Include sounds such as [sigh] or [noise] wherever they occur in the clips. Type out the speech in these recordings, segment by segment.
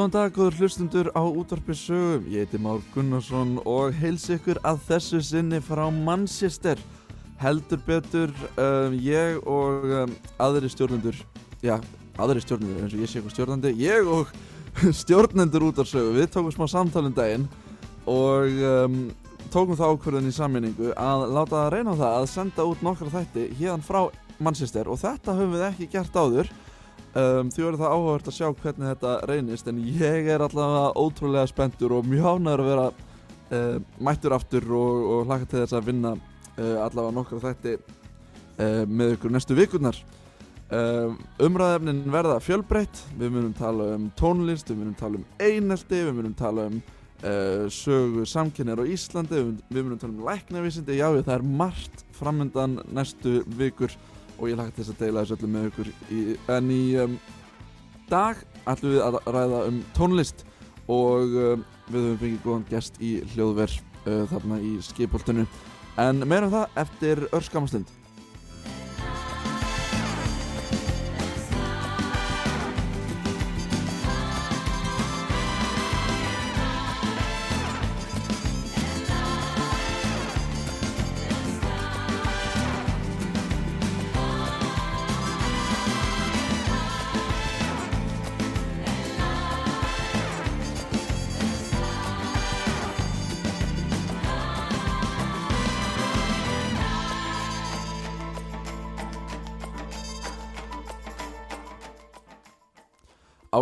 Góðan dag, góður hlustundur á útvarpi sögum. Ég heiti Már Gunnarsson og heils ykkur að þessu sinni frá Manchester. Heldur betur um, ég og um, aðri stjórnendur, já, aðri stjórnendur eins og ég sé eitthvað stjórnandi, ég og [laughs] stjórnendur út af sögu. Við tókum smá samtalum daginn og um, tókum það ákvörðin í sammenningu að láta það reyna á það að senda út nokkra þætti hérna frá Manchester og þetta höfum við ekki gert áður. Um, því verður það áhugavert að sjá hvernig þetta reynist en ég er allavega ótrúlega spenntur og mjög ánæður að vera uh, mættur aftur og, og hlaka til þess að vinna uh, allavega nokkra þætti uh, með ykkur næstu vikurnar. Um, umræðefnin verða fjölbreytt við munum tala um tónlist, við munum tala um einelti, við munum tala um sögu samkynnar á Íslandi við munum tala um læknavísindi. Já það er margt framöndan næstu vikur og ég lagt þess að deila þessu öllu með ykkur í, en í um, dag ætlum við að ræða um tónlist og um, við höfum fengið góðan gest í hljóðver uh, þarna í skipoltinu en meira um það eftir örskamastund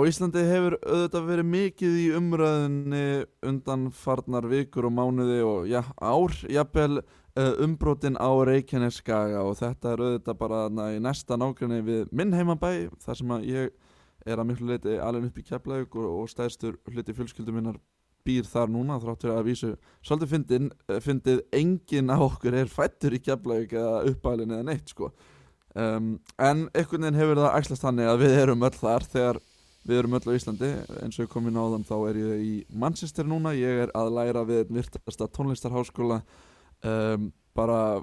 Íslandi hefur auðvitað verið mikið í umræðinni undan farnar vikur og mánuði og já, ár, jafnvel uh, umbrotin á Reykjaneskaga og þetta er auðvitað bara þarna í næsta nágrinni við minn heimabæ þar sem að ég er að miklu leiti alveg upp í Keflavík og, og stæðstur hluti fjölskyldu minnar býr þar núna þráttur að vísu svolítið fyndin, uh, fyndið enginn á okkur er fættur í Keflavík eða uppælin eða neitt sko. Um, en einhvern veginn hefur það æslast þannig að við erum öll þar þegar Við erum öll á Íslandi, eins og ég kom inn á þann þá er ég í Manchester núna, ég er að læra við einn virtasta tónlistarháskóla um, bara,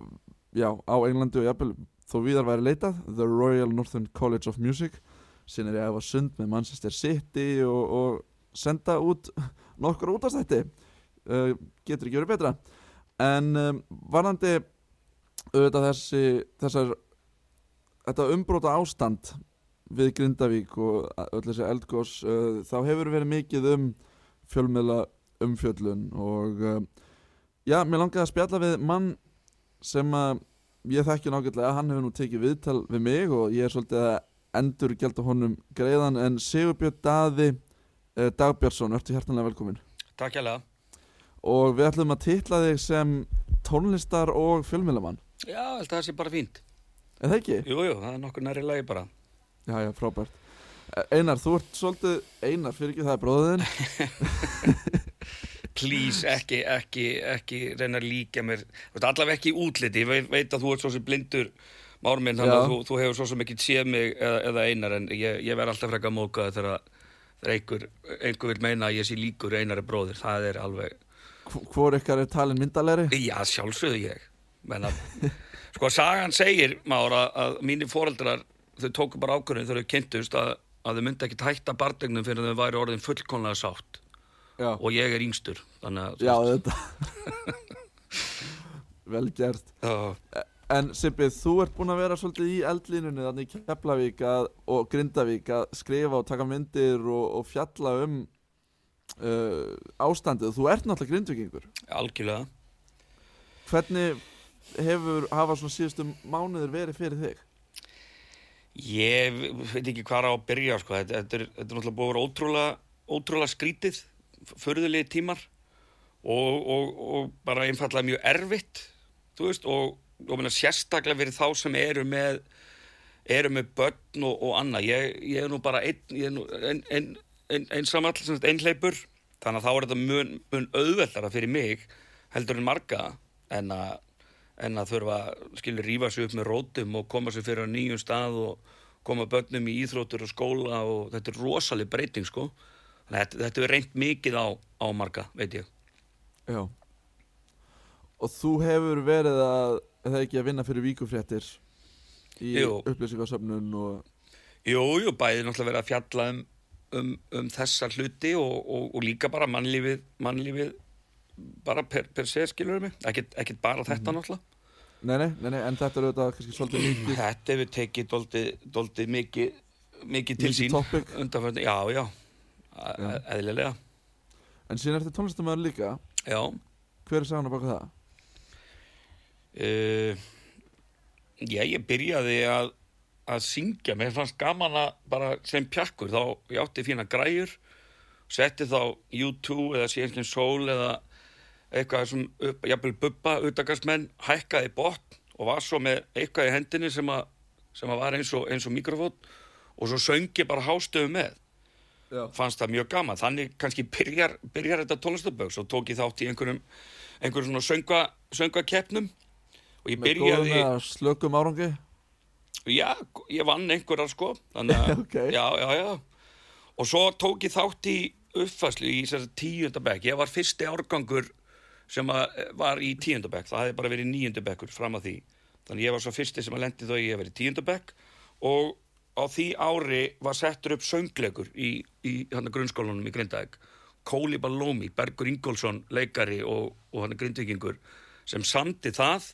já, á Englandi og jafnvel þó viðar væri leitað, The Royal Northern College of Music, sín er ég að hafa sund með Manchester City og, og senda út nokkur útastætti, uh, getur ekki verið betra, en um, varðandi auðvitað þessi, þessar, þetta umbróta ástand við Grindavík og öll þessi eldgós uh, þá hefur verið mikið um fjölmiðla umfjöllun og uh, já, mér langaði að spjalla við mann sem að ég þekki nákvæmlega, hann hefur nú tekið viðtal við mig og ég er svolítið að endur gælda honum greiðan en Sigurbjörn Daði uh, Dagbjörnsson, ertu hjartanlega velkomin Takk hjá og við ætlum að titla þig sem tónlistar og fjölmiðlamann. Já, það sé bara fínt. Er það ekki? Jú, jú, það er nokkur næri lagi bara Já, já, frábært. Eh, Einar, þú ert svolítið Einar, fyrir ekki það er bróðin [laughs] Please, ekki, ekki, ekki reyna að líka mér. Allavega ekki útliti Ég veit, að þú ert svo sem blindur Márminn, þannig að þú, þú hefur svo sem ekki séð mig eða, eða einar En ég, ég verð alltaf frekka mókað þegar, þegar einhver, einhver vil meina að ég sé líkur einari bróðir. Það er alveg, Hvor ykkar er talin myndalegri? já, sjálfsögðu ég. Menna, [laughs] sko, sagan segir, Mára, að mínir foreldrar Þau tóku bara ákvörðin þegar þau kynntust að, að þau myndi ekki hætta bardegnum fyrir þau væri orðin fullkonlega sátt Já, og ég er yngstur þannig að já þetta [laughs] Vel gert Já, En Sippi, þú ert búinn að vera svolítið í eldlínunni þannig í Keflavík að, og Grindavík að skrifa og taka myndir og, og fjalla um uh, ástandið. Þú ert náttúrulega grindvikingur. algjörlega Hvernig hefur, hafa svona síðustu mánuður verið fyrir þig? Ég veit ekki hvað að byrja sko. þetta, þetta, er, þetta er náttúrulega búið að vera ótrúlega, ótrúlega skrítið, förðulegi tímar og, og, og bara einfallega mjög erfitt veist og, og meina, sérstaklega fyrir þá sem eru með eru með börn og, og annað ég, ég er nú bara einsamall, einhleipur þannig að þá er þetta mun, mun auðveldara fyrir mig heldur en marga en að en að þurfa, skilur, rífa sig upp með rótum og koma sér fyrir á nýjum stað og koma börnum í íþróttur og skóla og þetta er rosaleg breyting, sko. Að þetta, þetta er reynd mikið á, á marga, veit ég. Já. Og þú hefur verið að, eða ekki að vinna fyrir víkufréttir í upplýsingarsöfnun og... Jú, jú, bæði náttúrulega verið að fjalla um, um, um þessa hluti og, og, og líka bara mannlífið, mannlífið bara per, per se, skilur mig. Ekkert, bara þetta náttúrulega. Nei, nei, nei, en þetta er auðvitað kannski svolítið mikið Þetta hefur tekið doldið, mikið, mikið til sín. Undanförnum, já, já, Já. já. eðlilega. En síðan ertu tónlistamæður líka Já. Hver er að baka það? Uh, já, ég byrjaði að, að syngja, mér fannst gaman að bara sem pjakkur, þá ég átti fína græjur, setti þá U2 eða Sérskinn Soul eða eitthvað sem jafnvel bubba, utakastmenn, hækkaði botn og var svo með eitthvað í hendinni sem að, sem að var eins og, eins og mikrofón og svo söngi bara hástöfu með Já. fannst það mjög gaman, þannig kannski byrjar, byrjar þetta tónlistabögg, svo tók ég þátt í einhverjum, einhverjum svona sönga, söngakeppnum og ég Með byrjaði, eða slökum árangi? já, ég vann einhverjar sko, þannig að, [laughs] Ok. já, já, já, og svo tók ég þátt í uppfæslu í þessari tíundabæk, ég var fyrsti árgangur sem að var í tíundabæk, það hefði bara verið níundabækur fram að því, þannig ég var svo fyrsti sem að lendi þó ég hef verið tíundabæk og á því ári var settur upp söngleikur í, í hann grunnskólanum í Grindavík. Kóli Balómi, Bergur Ingólfsson leikari og, og hann grindvikingur sem samdi það.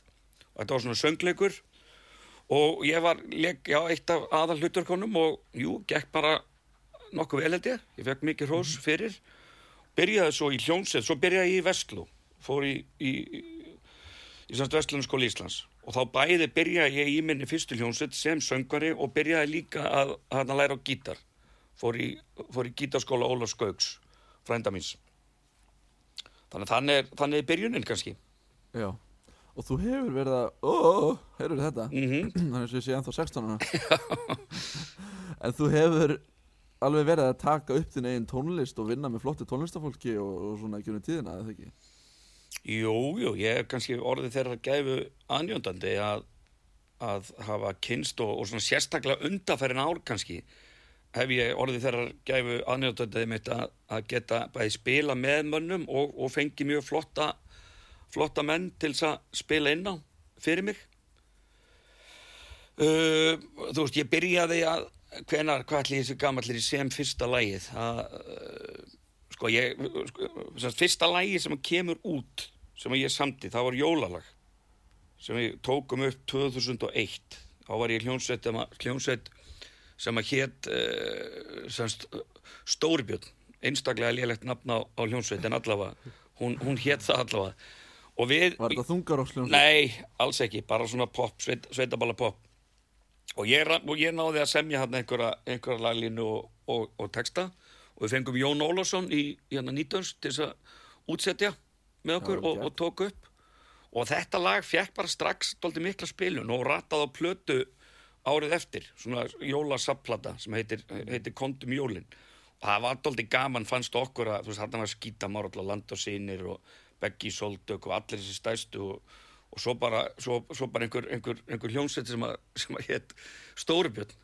Og þetta var svona söngleikur. Og ég var leik, já, eitt af aðal hluturkonum og jú, gekk bara nokkuð vel held ég, ég fekk mikið hrós fyrir. Byrjaði svo í hljónsett, svo byrjaði ég í Vestló fór í, í, í, í samt Vestlunarskóli Íslands og þá bæði byrjaði ég í minni fyrstu hljónsett sem söngari og byrjaði líka að, að, læra á gítar fór í, fór í gítarskóla Ólaf Skauks frænda míns þannig þannig er, þannig er byrjunin kannski Já. Og þú hefur verið að, ó, ó, heyrður þetta? mm [clears throat] Þannig að ég sé ennþá 16 ára. [laughs] en þú hefur alveg verið að taka upp þinn eigin tónlist og vinna með flottu tónlistafólki og, og svona ekki unni tíðina, eða ekki? Jú, jú, ég hef kannski orðið þeirra gæfu anjóndandi að, að hafa kynst og, og svona sérstaklega undarfærin ár kannski hef ég orðið þeirra gæfu anjóndandi mitt að, að geta bæði spila með mönnum og, og fengi mjög flotta, flotta menn til þess að spila inn á fyrir mig. Uh, þú veist, ég byrjaði að hvenar, hvað ætli ég þessi gamallir sem fyrsta lagið að uh, sko ég sko, fyrsta lagi sem kemur út sem ég samti, það var jólalag sem við tókum upp 2001 þá var ég hljónsveit hljónsveit sem að hétt uh, semst, Stóribjörn einstaklega lélegt nafn á, á hljónsveit en allavega, hún, hún hétt það allavega. Og við Var þetta þungaróksljónsveit? Nei, alls ekki, bara svona pop, sveit, sveitaballa pop. Og ég, og ég náði að semja hann einhverja, einhverja laglínu og, og, og texta og við fengum Jón Ólafsson í, hann að nýtönst til þess að útsetja með okkur og, og tók upp. Og þetta lag fekk bara strax dóldi mikla spilun og rattaði á plötu árið eftir, svona jólasapplata sem heitir, heitir Kondum Jólin. Og það var dóldi gaman fannst okkur að þú veist, þarna var skítamár allar land og sínir og Beggi Soldök og allir þessi stæstu og, og svo bara, svo, svo bara einhver, einhver, einhver hljónsett sem að, að hétt Stóribjörn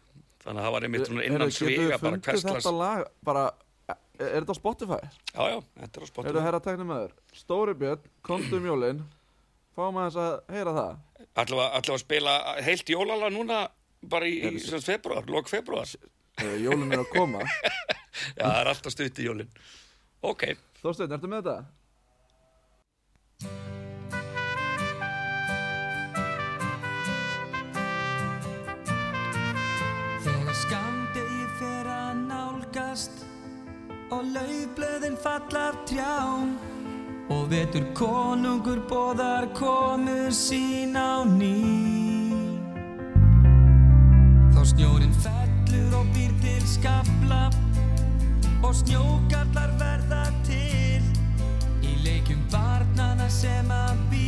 þannig að það var einmitt innan svega bara hverslas þetta lag, bara, er, er þetta á Spotify? já, já, þetta er á Er spotum þetta herra teknum með þér? Stóri Björn, komdu um jólin, fáum aðeins að heyra það. ætlum að spila heilt jólala núna bara í, Er í sem februar, lok februar já, Eh, Jólin er að koma. [laughs] það er alltaf stutt í jólin ok, Þorsteinn, ertu með þetta? Og laufblöðin falla af trjám. Og vetur konungur bóðar komu sín á ný. Þá snjórin fellur og býr til skafla og snjókallar verða til. Í leikjum barnana sem að býða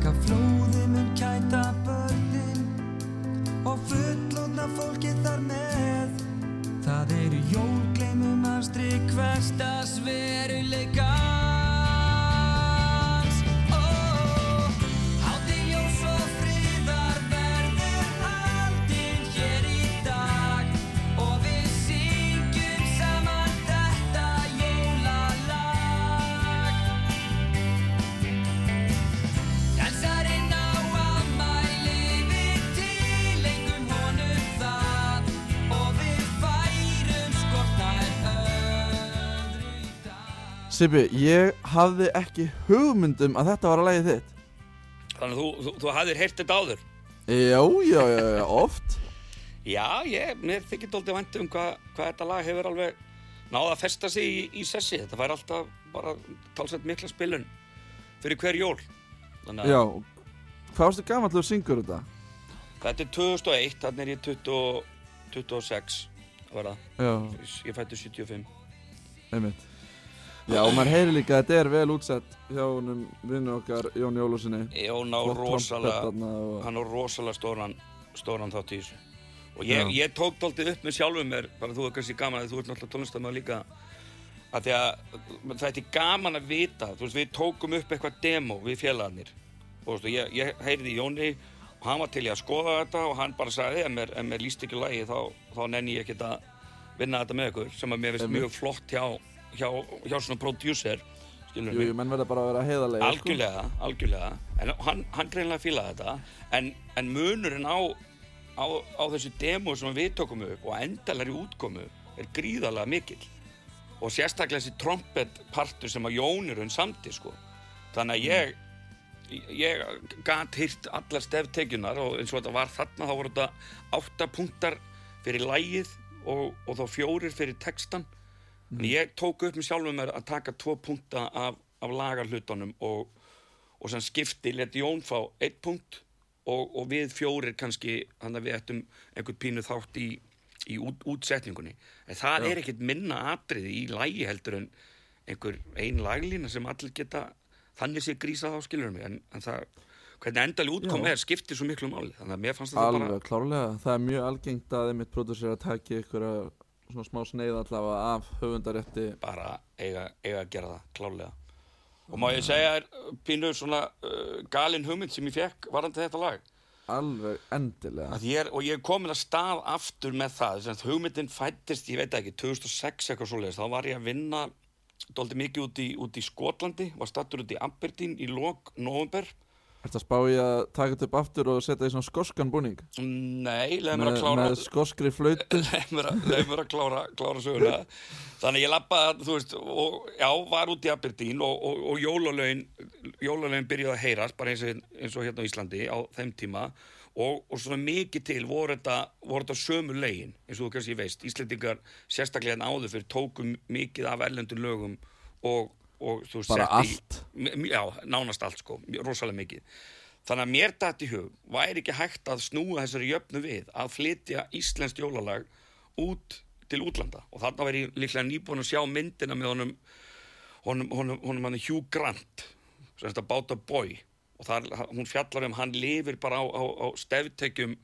Pakka flóði mun kæta börnin Og fullóna fólki þar með. Það eru jólgleimum að strik hverstas Sipi, ég hafði ekki hugmyndum að þetta var að lagið þitt Þannig að þú, þú, þú hafðir heyrt þetta áður. Já, já, já, já, oft [laughs] Já, ég, mér þykir dóldi vænt um hvað hva þetta lag hefur alveg náða að festa sig í, í sessi. Þetta fær alltaf bara talsett mikla spilun fyrir hver jól. Þannig að Já, hvað varstu gamall þú syngur þetta? þetta er 2001, þannig er ég 20, 26 var það. Já, Ég fættu 75. einmitt Já, og maður heyri líka að þetta er vel útsett hjá honum vinnu okkar Jón Jólusinni Jón á rosalega, hann á rosalega stóran, stóran þátt í þessu. Og ég, ég tók dóltið upp með sjálfum mér, bara þú er kannski gaman að þú ert náttúrulega tónlistamæður líka, að því að það er gaman að vita, þú veist, við tókum upp eitthvað demo við félagarnir. Og veist, ég, ég heyrði í Jóni og hann var til í að skoða þetta og hann bara sagði, ef mér, mér líst ekki lagi þá, þá nenni ég ekkert að vinna þetta með ykkur, sem að mér finnst mjög flott hjá, hjá, hjá svona prodúser, skilur Jú, jú, menn verða bara að vera heiðarlega algjörlega, algjörlega. En hann, hann greinlega fílaði þetta. En, en munurinn á, á, á þessu demo sem við tókum upp og endalari útkomu er gríðarlega mikill. Og sérstaklega þessi trompetpartur sem að Jónirun samti sko. Þannig að ég ég gat hýrt allar steftekjunar og eins og þetta var þarna þá voru þetta átta punktar fyrir lægið og, og þá fjórir fyrir textan en ég tók upp með sjálfum mér að taka tvo punkta af, af lagarhlutunum og, og sem skipti leti Jón fá eitt punkt og, og við fjórir kannski þannig að við ættum einhvern pínu þátt í, í út, útsetningunni. En það er ekkert minna atriði í lægi heldur en einhver ein laglína sem allir geta þannig sé grísað á skilur mig? En, en það, hvernig endali útkom Já. er skiptir svo miklu máli. Þannig að mér fannst þetta Alveg, bara klárlega, það er mjög algengt að einmitt pródúsir að taki ykkur svona smá sneið allavega af höfundarétti. Bara eiga, eiga að gera það klálega og má ég segja þér pínu svona uh, galin hugmynd sem ég fekk varandi þetta lag? Alveg endilega. Ég er, og ég er komin að stað aftur með það sem sagt, hugmyndin fættist, ég veit ekki 2006 eitthvað svoleiðis, þá var ég að vinna dóldi mikið út í, út í Skotlandi var stattur út í Aberdeen í lok november Að spá í að taka þetta upp aftur og setja í svona skoskan búning? Nei, leið mér að klára með skoskri flautu? [laughs] Leið mér að, klára, klára söguna. Þannig ég lappaði, þú veist og, já, var út í Aberdeen og, og, og jólalögin jólalögin byrjuði að heyrast bara eins og, eins og hérna á Íslandi á þeim tíma. Og, og svona mikið til voru þetta, voru þetta sömu lögin eins og þú kannski veist, Íslendingar sérstaklega en áður fyrir tókum mikið af erlendum lögum og, Bara í- allt. M- já, nánast allt sko, rosalega mikið. Þannig að mér dætt í hug væri ekki hægt að snúa þessari jöfnu við að flytja íslenskt jólalag út til útlanda? Og þarna væri líklega nýbúin að sjá myndina með honum honum, honum, honum hann Hugh Grant sem þetta báta boy. Og þar, hún fjallar um hann lifir bara á, á, á steftekjum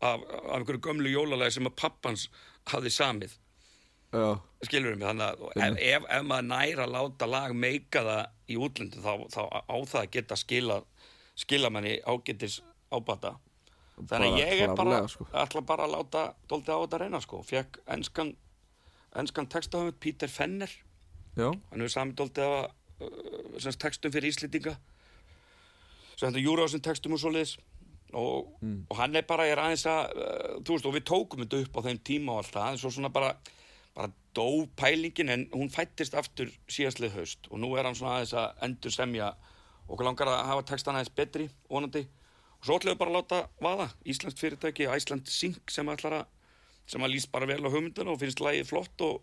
af, af einhverju gömlu jólalagi sem að pappans hafði samið Já, skilur mig? Þannig að ef, ef, maður næra að láta lag meika það í útlöndu þá, þá á það að geta skila skila manni ágetis ábata. Þannig að ég er bara sko. ætla bara að láta dóldi á þetta reyna sko. Fekk enskan enskan textahöfund Peter Fenner. Já, hann hefur sami dóldi af uh, textum fyrir þetta Júrásin textum og svoleiðis. Og, og hann er bara, er aðeins að uh, þú veist, og við tókum þetta upp á þeim tíma og allt það, en svo svona bara bara dó pælingin en hún fættist aftur síðastlið haust og nú er hann svona aðeins að endur semja okkur langar að hafa textan aðeins betri vonandi. Og svo ætlum við bara að láta vaða. Íslands fyrirtæki, Æsland Sync sem ætlar að sem að lýst bara vel á hugmyndinu og finnst lægið flott og,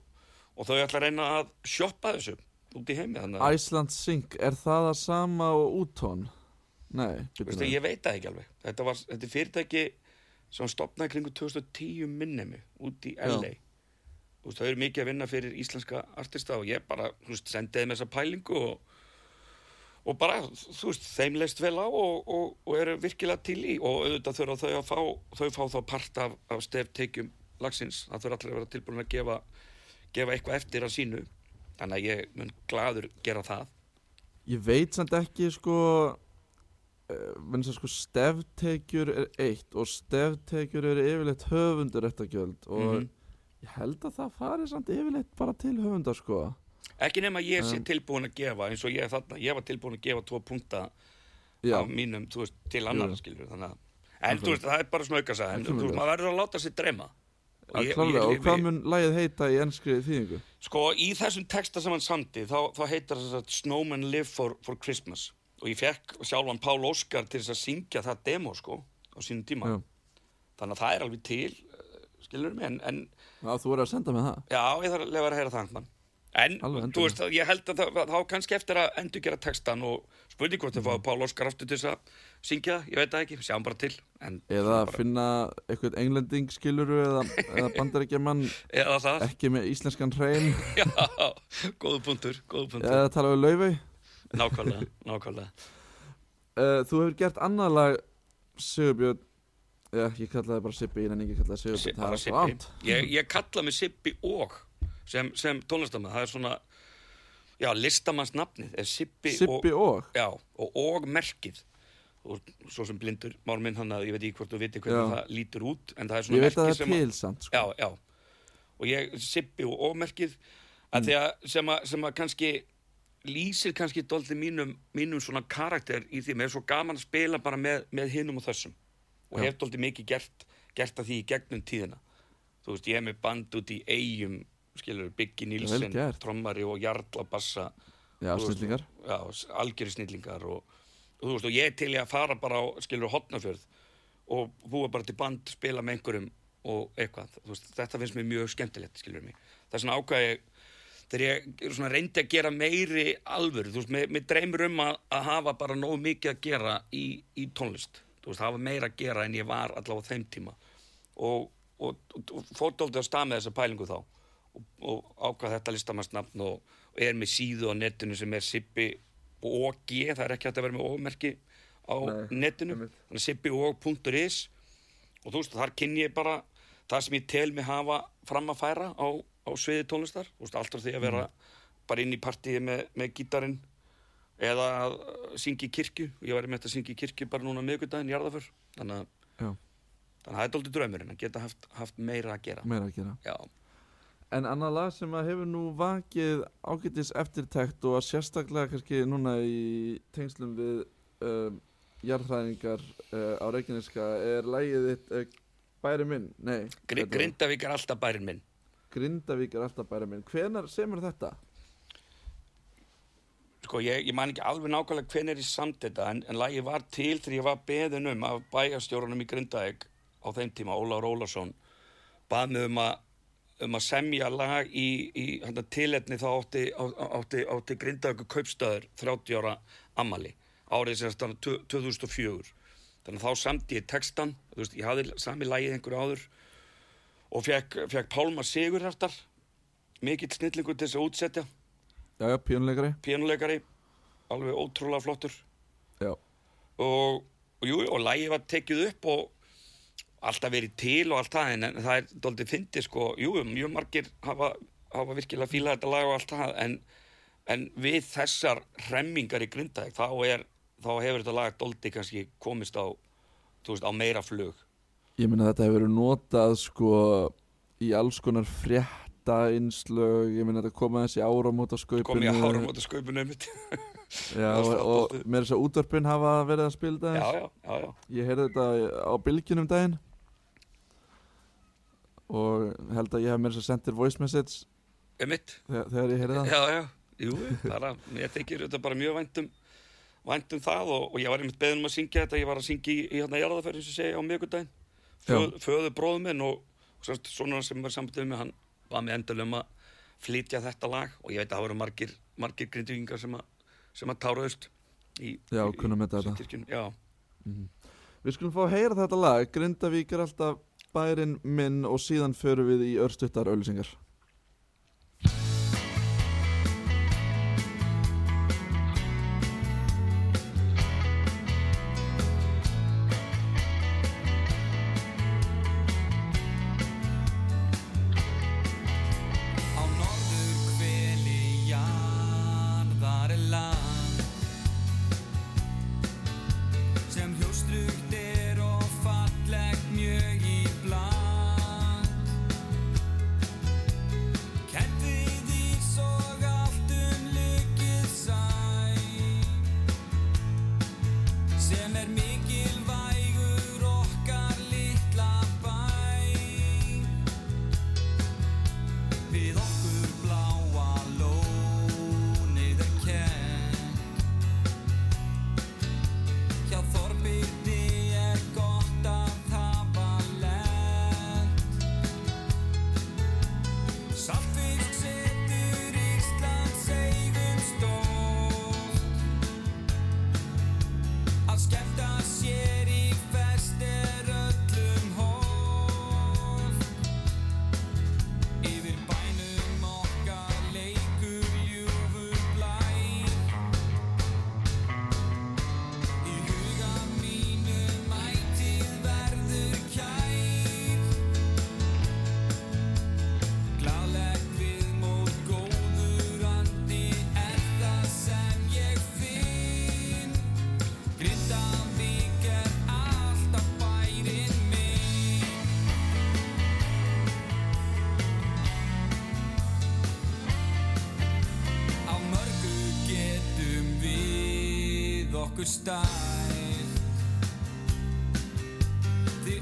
og þau ætla að reyna að sjoppa þessu út í heimi Iceland Sync, er það að sama og útón? Nei, byrju ég veit það ekki alveg. Þetta, var, þetta er fyrirtæki sem stopnaði kringu 2010 minnemi út í LA Þú veist, þau eru mikið að vinna fyrir íslenska artista og ég bara veist, sendiði með þessa pælingu og, og bara, veist, þeim leist vel á og, og, og eru virkilega til í. Og auðvitað þurfa þau að fá þau fá þá part af, af steftekjum lagsins, það þurfa allir að vera tilbúin að gefa gefa eitthvað eftir að sínu. Þannig að ég mun gladur gera það. Ég veit samt ekki sko sem sko steftekjur er eitt og steftekjur eru yfirleitt höfundur eftir gjöld og Mhm. Ég held að það fari samt yfirleitt bara til höfundar sko ekki nema ég sé Um. tilbúin að gefa eins og ég þarna, ég var tilbúin að gefa tvo punta Já, af mínum, veist, til annara Jú. skilur þannig að, en þú veist, það er bara svona auka en þú veist, Algjörlega. maður verður að láta sér dreyma ja, klálega, og hvað mun lagið heita í ennskri þýðingu? sko, í þessum texta sem hann samti þá, þá heitar þess að Snowman Live for, for Christmas og ég fekk sjálfan Pál Óskar til þess að syngja það demo, sko, á sínum tíma Já. þannig að það er alveg til skilur mig, en, en Já, þú verður að senda með það Já, ég þarf að lefa að heyra það. En, þú veist, ég held að það, þá kannski eftir að endur gera textan og spurning hvort þau fáið Pál Óskar aftur til þess að syngja, ég veit það ekki, sjáum bara til. En, Eða bara, finna eitthvað englending skiluru eða, eða bandarækjaman ekki með íslenskan hreim [laughs] já, góðu punktur, góðu punktur. eða tala við laufey Nákvæmlega, nákvæmlega. uh, Þú hefur gert annað lag Sigurbjörn Já, ég kallaði bara Sippi, en ég kallaði Si- Sigurbjörn Það er ánt Ég, ég kalla mig Sippi og sem, sem tónlistamæð, það er svona, já, listamannsnafnið Sippi, og, og, já, og, og merkið. Og svo sem blindur, már minn hann að ég veit ekki hvort þú viti hvernig Já. það lítur út, en það er svona Ég veit að merki það sem er til samt sko. já, já og ég sippi og ómerkið að því að sem að, sem að kannski lýsir kannski dóldi mínum, mínum svona karakter í því mér er svo gaman að spila bara með, með hinnum og þessum og hef dóldi mikið gert, gert að því í gegnum tíðina. Þú veist, ég hef með band út í eigum skilur, Biggi Nílsen, trommari og Jarla Bassa. Já, snillingar. já, algjöri snillingar og, og þú veist, og ég til í að fara bara á, skilur, hotnafjörð og búa bara til band, spila með einhverjum og eitthvað, þú veist, þetta finnst mér mjög skemmtilegt, skilur mig, það er svona ákvæði þegar ég svona reyndi að gera meiri alvöru, þú veist, mér, mér dreymir um að, að hafa bara nógu mikið að gera í, í tónlist, veist, hafa meira að gera en ég var allavega á þeim tíma. Og, og, og, fótóldi að stað með þessa pælingu þá. Og, og ákvað þetta listamannsnafn og, er með síðu á netinu sem er Sippi og G, það er ekki hægt að vera með ómerki á Nei, netinu. sippiog.is og þú veist, þar kynni ég bara það sem ég tel mig hafa fram að færa á, á sviði tónlistar. Þú veist, allt frá því að vera bara inn í partíi með, með gítarinn eða að syngja í kirkju. Ég væri með þetta að syngja í kirkju bara núna miðgudaginn jarðaför þannig að, það er dóldi draumurinn að geta haft, haft meira að gera. Meira að gera. Já, En annað lag sem að hefur nú vakið ágætis eftirtækt og að sérstaklega kannski núna í tengslum við um, jarðhræðingar uh, á Reykjaneska er lægið þitt uh, bæri minn? Nei, var- Grindavík er alltaf bærin minn. Grindavík er alltaf bæri minn. Hvenar semur þetta? Sko ég, ég man ekki alveg nákvæmlega hvenær ég samt þetta en, en lagi var til þegar ég var beðin um af bæjarstjórunum í Grindavík á þeim tíma, Ólaur Ólarsson bað mig um um að semja lag í, í hana, tilefni þá átti, á- átti, átti Grindavík kaupstöður 30 ára ammali árið stann 2004 þannig að þá samti ég textan veist, ég hafði sami lagið einhverju áður og fekk, fekk Pálma Sigurhjartar mikill snillingur til þess að útsetja Já, já, pínuleikari pínuleikari, alveg ótrúlega flottur. Já, og, og jú, og lægi var tekið upp og alltaf verið til og allt það en, en það er doldið fyndið sko, jú, mjög margir hafa, hafa virkilega fílað þetta lag og allt það en, en við þessar hremmingar í Grindavík þá, er, þá hefur þetta lag doldið kannski komist á, þú veist, á meira flug. Ég meina þetta hefur verið notað sko í alls konar frétta innslög, ég meina þetta koma þessi áramóta skaupinu kom ég að hára móta skaupinu um þetta [laughs] Já, og, og með þess að útvarpin hafa verið að spila þetta já, já, já, já, Ég heyrði þetta á bylgjunum daginn. Og held að ég hef með þess að sendir voice message þegar, þegar ég heyrði það. Já, já, jú, bara, mér þykir þetta bara mjög væntum væntum það og, og ég var einmitt beðin um að syngja þetta, ég var að syngja í, í hérna jarðaferðin sem segja á miðgudaginn Föð, föðu bróðu minn og, og svona sem var samtöðu með hann var með endal um að flytja þetta lag og ég veit að það voru margir, margir grindvíkingar sem sem að táraðust í, Já, í- kunnum þetta í þetta. Já, Við skulum fá að heyra þetta lag. Grindavík er alltaf bærin minn og síðan förum við í örstuttar auðlýsingar við okkur stælt Því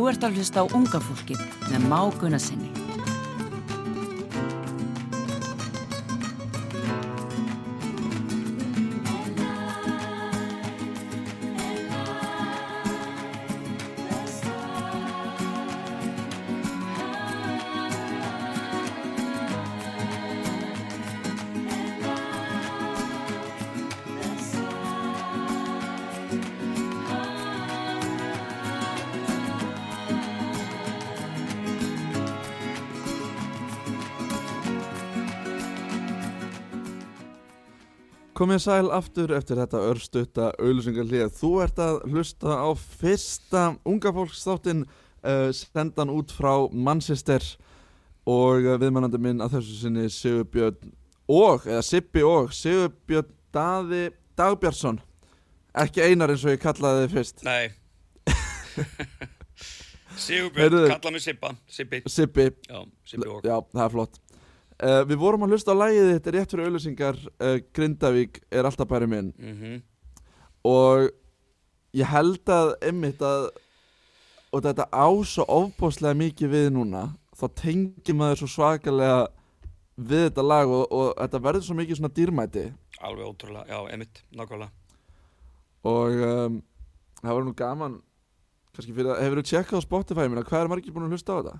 Þú ert að hlusta á unga fólkið með máguna sinni. Komið sæl aftur eftir þetta örstutta auðlusingarlið. Þú ert að hlusta á fyrsta unga fólksþáttinn uh, sendan út frá Manchester og uh, viðmannandi minn að þessu sinni Sigurbjörn og, eða Sippi og, Sigurbjörn Daði Dagbjörnsson. Ekki einar eins og ég kallaði þið fyrst. Nei [laughs] Sigurbjörn, Heyrðu. kalla mig Sippa Sippi, Sippi, já, Sippi og já, það er flott. Uh, við vorum að hlusta á lægið þitt rétt fyrir auðlusingar uh, Grindavík er alltaf bæri minn. mm og ég held að einmitt að og þetta á svo ofbáslega mikið við núna þá tengir maður svo svakalega við þetta lag og, og þetta verður svo mikið svona dýrmæti Alveg ótrúlega, já, emitt, nákvæmlega og um, það var nú gaman kannski fyrir að, hefur þú tjekkað á Spotify minna, hvað er margir búin að hlusta á þetta?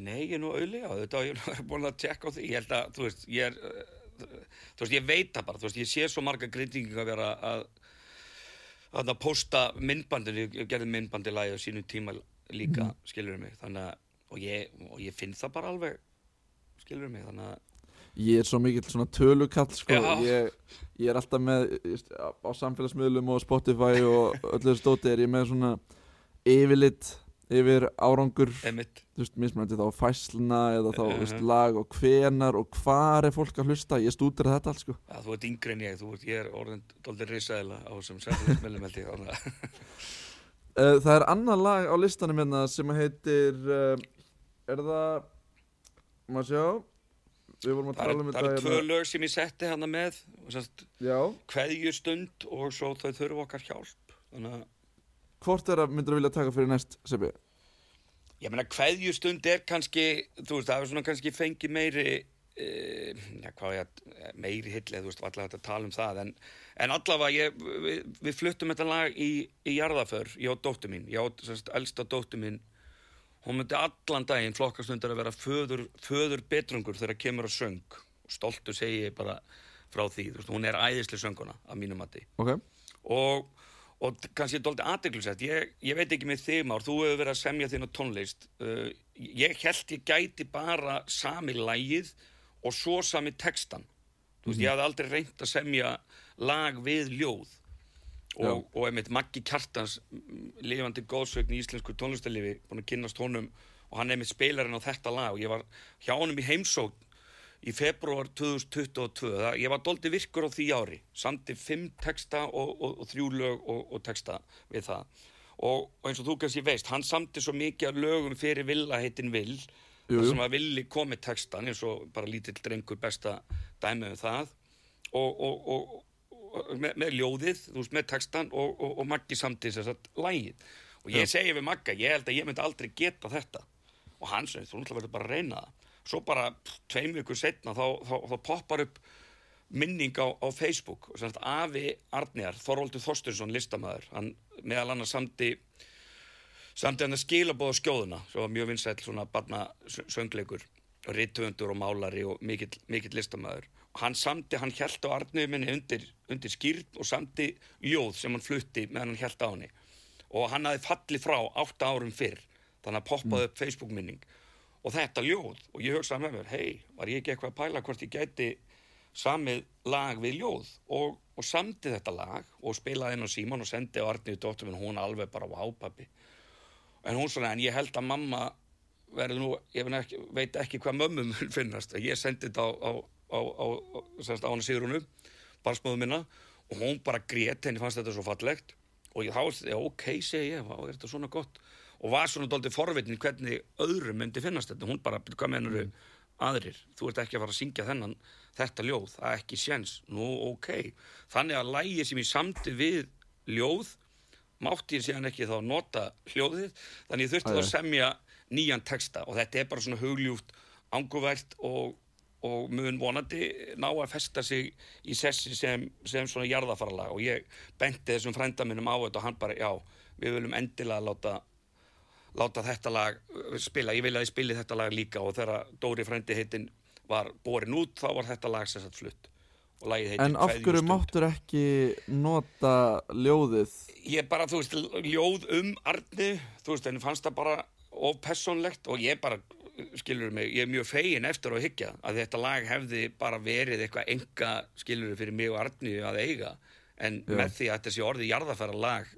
Nei, ég er nú auðlega, þetta var ég [laughs] er búin að tjekka á því, ég held að, þú veist, ég er, þú veist, ég veit það bara, þú veist, ég sé svo marga grindingar að vera að, að, posta myndbandinu, ég gerði myndbandi lagi á sínum tíma líka, mm. skilur mig, þannig að, og ég, og ég finn það bara alveg, skilur mig, þannig að, Ég er svo mikill svona tölukall sko. Ég, ég er alltaf með ég- á samfélagsmiðlum og Spotify og öllu þessu stóti er ég með svona yfirlit yfir árangur mismunandi þá fæsluna eða þá, þú veist, Mhm. lag og hvenar og hvar er fólk að hlusta, ég stútir þetta allt, sko. Að þú ert yngri en ég, þú ert, ég er orðin doldið risaðila á þessum sérfélagsmiðlum held ég, uh, [laughs] Það er annað lag á listanum hérna sem heitir uh, er það maður sjá? Við vorum að það tala eru um eru tvö lög sem ég setti hana með, Já, kveðjustund og svo þau þurfa okkar hjálp, þannig að, hvort er að myndir að vilja taka fyrir næst, Sebi? Ég meina, kveðjustund er kannski, þú veist, það er svona kannski fengi meiri, e, já, hvað ég, að- meiri hillið, þú veist, allavega þetta tala um það, en, en allavega, ég, við, við fluttum þetta lag í, í jarðaför, ég og dóttur mín, ég og, semst, elsta dóttur mín, hún myndi allan daginn flokkastundar að vera föður, föður betrungur þegar kemur að söng, og stoltu segi ég bara frá því, veist, hún er æðislega sönguna, að mínum mati. Ok, og, og kannski dóldi aðdeglisett ég, ég veit ekki með þig Már, þú hefur verið að semja þína tónlist. Uh, ég held ég gæti bara sami lægið og svo sami textan þú veist, ég hafði aldrei reynt að semja lag við ljóð. Og, og einmitt Maggi Kjartans mm, lifandi góðsögn í íslensku tónlistarlifi búin að kynnast honum og hann einmitt spilarinn á þetta lag. Og ég var hjá honum í heimsókn í februar 2022 það, ég var doldi virkur á því ári. Samti fimm texta og, og, og þrjú lög og, og texta við það. Og, og eins og þú kannski veist hann samti svo mikið af lögum fyrir Villa heitin Vill Jú, jú. sem að Villi kom með textan eins og bara lítill drengur besta dæmi um það. Og, og, og, og með, með ljóðið, þú veist, með textan og, og, og Maggi samti þess að lægið og ég segi við Magga, ég held að ég myndi aldrei geta þetta. Og hann segi, þú náttúrulega verður bara að reyna það svo bara tveim vikur setna þá, þá, þá poppar upp minning á, á Facebook. Og semst Afi Arnjar, Þorvaldur Þorstursson listamæður, hann meðal annars samti samti hann að skilabóða skjóðuna sem var mjög vinsæll svona barna söngleikur og rittöfundur og málari og mikill, mikill listamæður og hann samti, hann held á Arnöðu minni undir, undir skýrn og samti ljóð sem hann flutti meðan hann held á henni. Og hann hafði fallið frá átta árum fyrr þannig að poppaði upp Facebook minning og þetta ljóð og ég hugsaði með mér hei, var ég ekki eitthvað að pæla hvort ég gæti samið lag við ljóð? Og, og samti þetta lag og spilaði inn á Símon og sendi á Arnöðu dóttur minn hún alveg bara vápappi en hún svona, en ég held að mamma verður nú, ég ekki, veit ekki hvað mömmum finnast, ég sendi þetta á, á, á, á, á, á hana Sigrunu barsmóðu minna og hún bara grét, henni fannst þetta svo fallegt. Og ég þá, ok, segi ég, vá, er þetta svona gott og var svona dóltið forvitin hvernig öðrum myndi finnast þetta, hún bara, hvað mennur aðrir, þú ert ekki að fara að syngja þennan þetta ljóð, það er ekki séns. Nú, ok, þannig að lægi sem ég samti við ljóð mátti ég síðan ekki þá nota hljóðið þannig ég þurfti þá að semja nýjan texta. Og þetta er bara svona hugljúft anguvært og, og mun vonandi ná að festa sig í sessi sem, sem svona jarðafaralag og ég benti þessum frænda minnum á þetta og hann bara, já, við viljum endilega láta láta þetta lag uh, spila, ég vil að ég spili þetta lag líka og þegar Dóri frændi heitin var borin út, þá var þetta lag sagt flutt og lagið heitir En af hverju máttur ekki nota ljóðið? Ég bara, þú veist, ljóð um Arni, þú veist, henni fannst það bara of personlegt og ég bara skilur mig, ég er mjög fegin eftir að hyggja að þetta lag hefði bara verið eitthvað enga skilur fyrir mig og Arni að eiga, en Já. með því að þetta sé orðið jarðafæra lag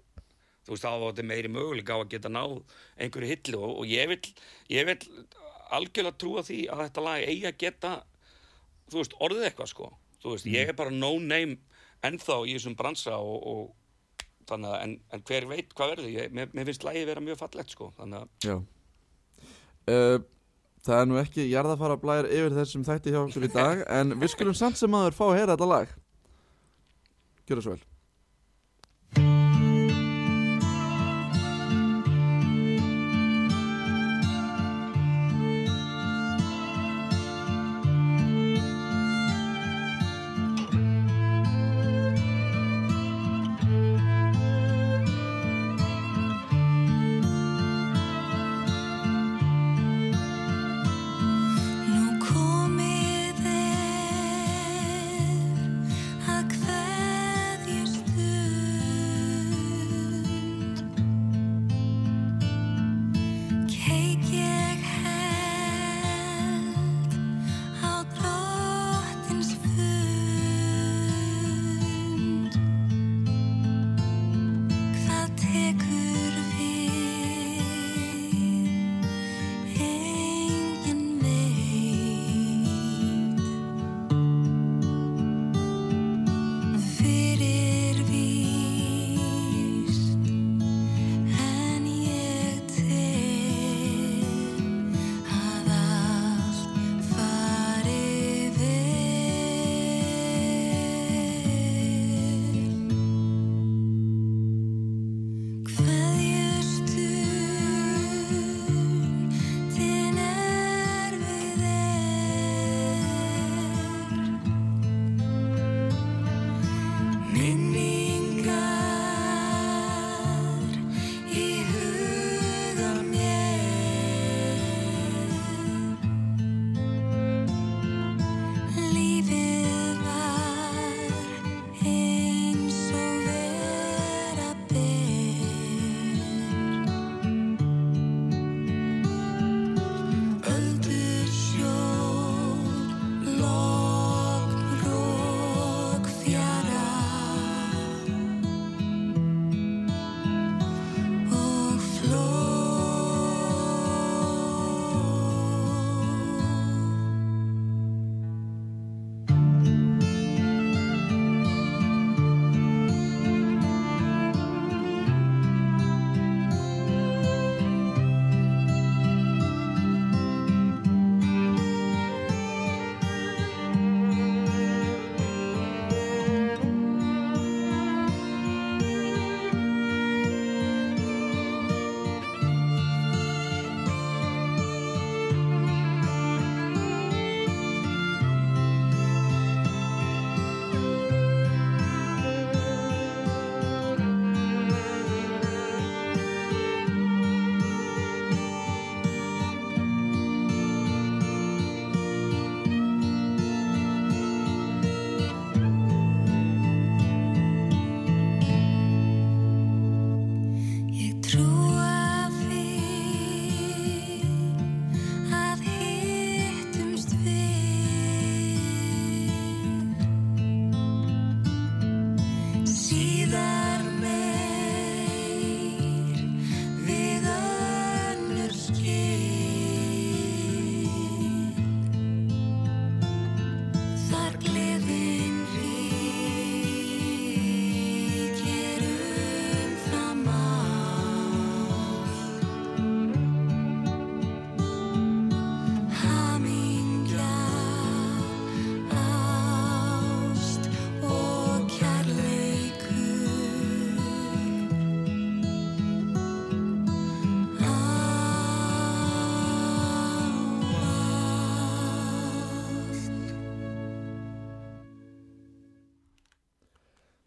þú veist, þá þetta meiri möguleika á að geta náð einhverju hillu og, og ég vil ég vil algjörlega trúa því að þetta lag eigi að geta þú veist, orðið eitthvað sko. Þú veist, ég er bara no name ennþá í þessum bransa og, og þannig að, en, en hver veit hvað verður. Ég, mér, mér finnst lagið vera mjög fallegt sko þannig að, Já. Uh, Það er nú ekki jarðafara blæðir yfir þessum þætti hjá okkur í dag [laughs] En við skulum samt sem aður fá að heyra þetta lag. Gjörðu svo vel